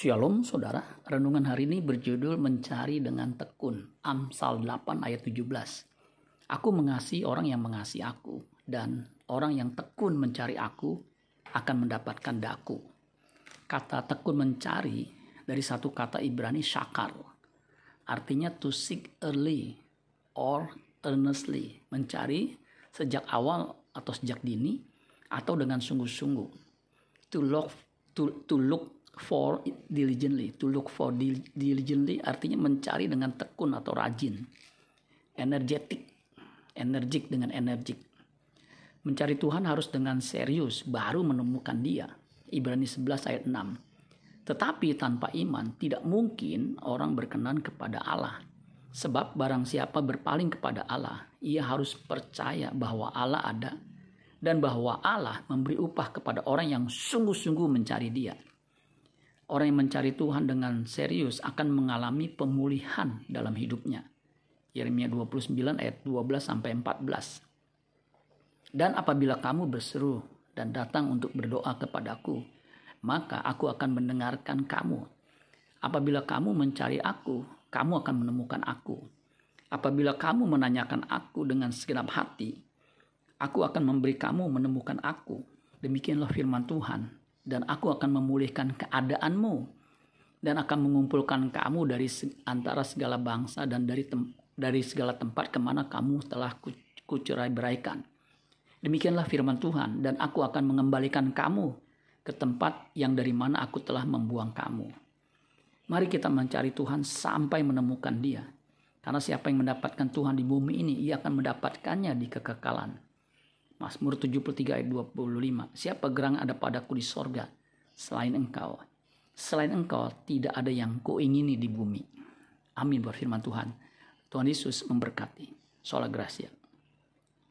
Shalom saudara, renungan hari ini berjudul Mencari dengan Tekun, Amsal 8 ayat 17. Aku mengasihi orang yang mengasihi aku, dan orang yang tekun mencari aku akan mendapatkan daku. Kata tekun mencari dari satu kata Ibrani syakar, artinya to seek early or earnestly, mencari sejak awal atau sejak dini atau dengan sungguh-sungguh. To to, to look for diligently. To look for diligently artinya mencari dengan tekun atau rajin. Energetic, energik dengan energik. Mencari Tuhan harus dengan serius baru menemukan dia. Ibrani 11 ayat 6. Tetapi tanpa iman tidak mungkin orang berkenan kepada Allah. Sebab barang siapa berpaling kepada Allah, ia harus percaya bahwa Allah ada dan bahwa Allah memberi upah kepada orang yang sungguh-sungguh mencari Dia. Orang yang mencari Tuhan dengan serius akan mengalami pemulihan dalam hidupnya. Yeremia 29 ayat 12 sampai 14. Dan apabila kamu berseru dan datang untuk berdoa kepadaku, maka aku akan mendengarkan kamu. Apabila kamu mencari aku, kamu akan menemukan aku. Apabila kamu menanyakan aku dengan segenap hati, aku akan memberi kamu menemukan aku. Demikianlah firman Tuhan dan aku akan memulihkan keadaanmu dan akan mengumpulkan kamu dari antara segala bangsa dan dari tem dari segala tempat ke mana kamu telah kucerai beraikan. Demikianlah firman Tuhan dan aku akan mengembalikan kamu ke tempat yang dari mana aku telah membuang kamu. Mari kita mencari Tuhan sampai menemukan dia. Karena siapa yang mendapatkan Tuhan di bumi ini, ia akan mendapatkannya di kekekalan. Mazmur 73 ayat 25. Siapa gerang ada padaku di sorga selain engkau. Selain engkau tidak ada yang kuingini di bumi. Amin berfirman Tuhan. Tuhan Yesus memberkati. Sola Gracia.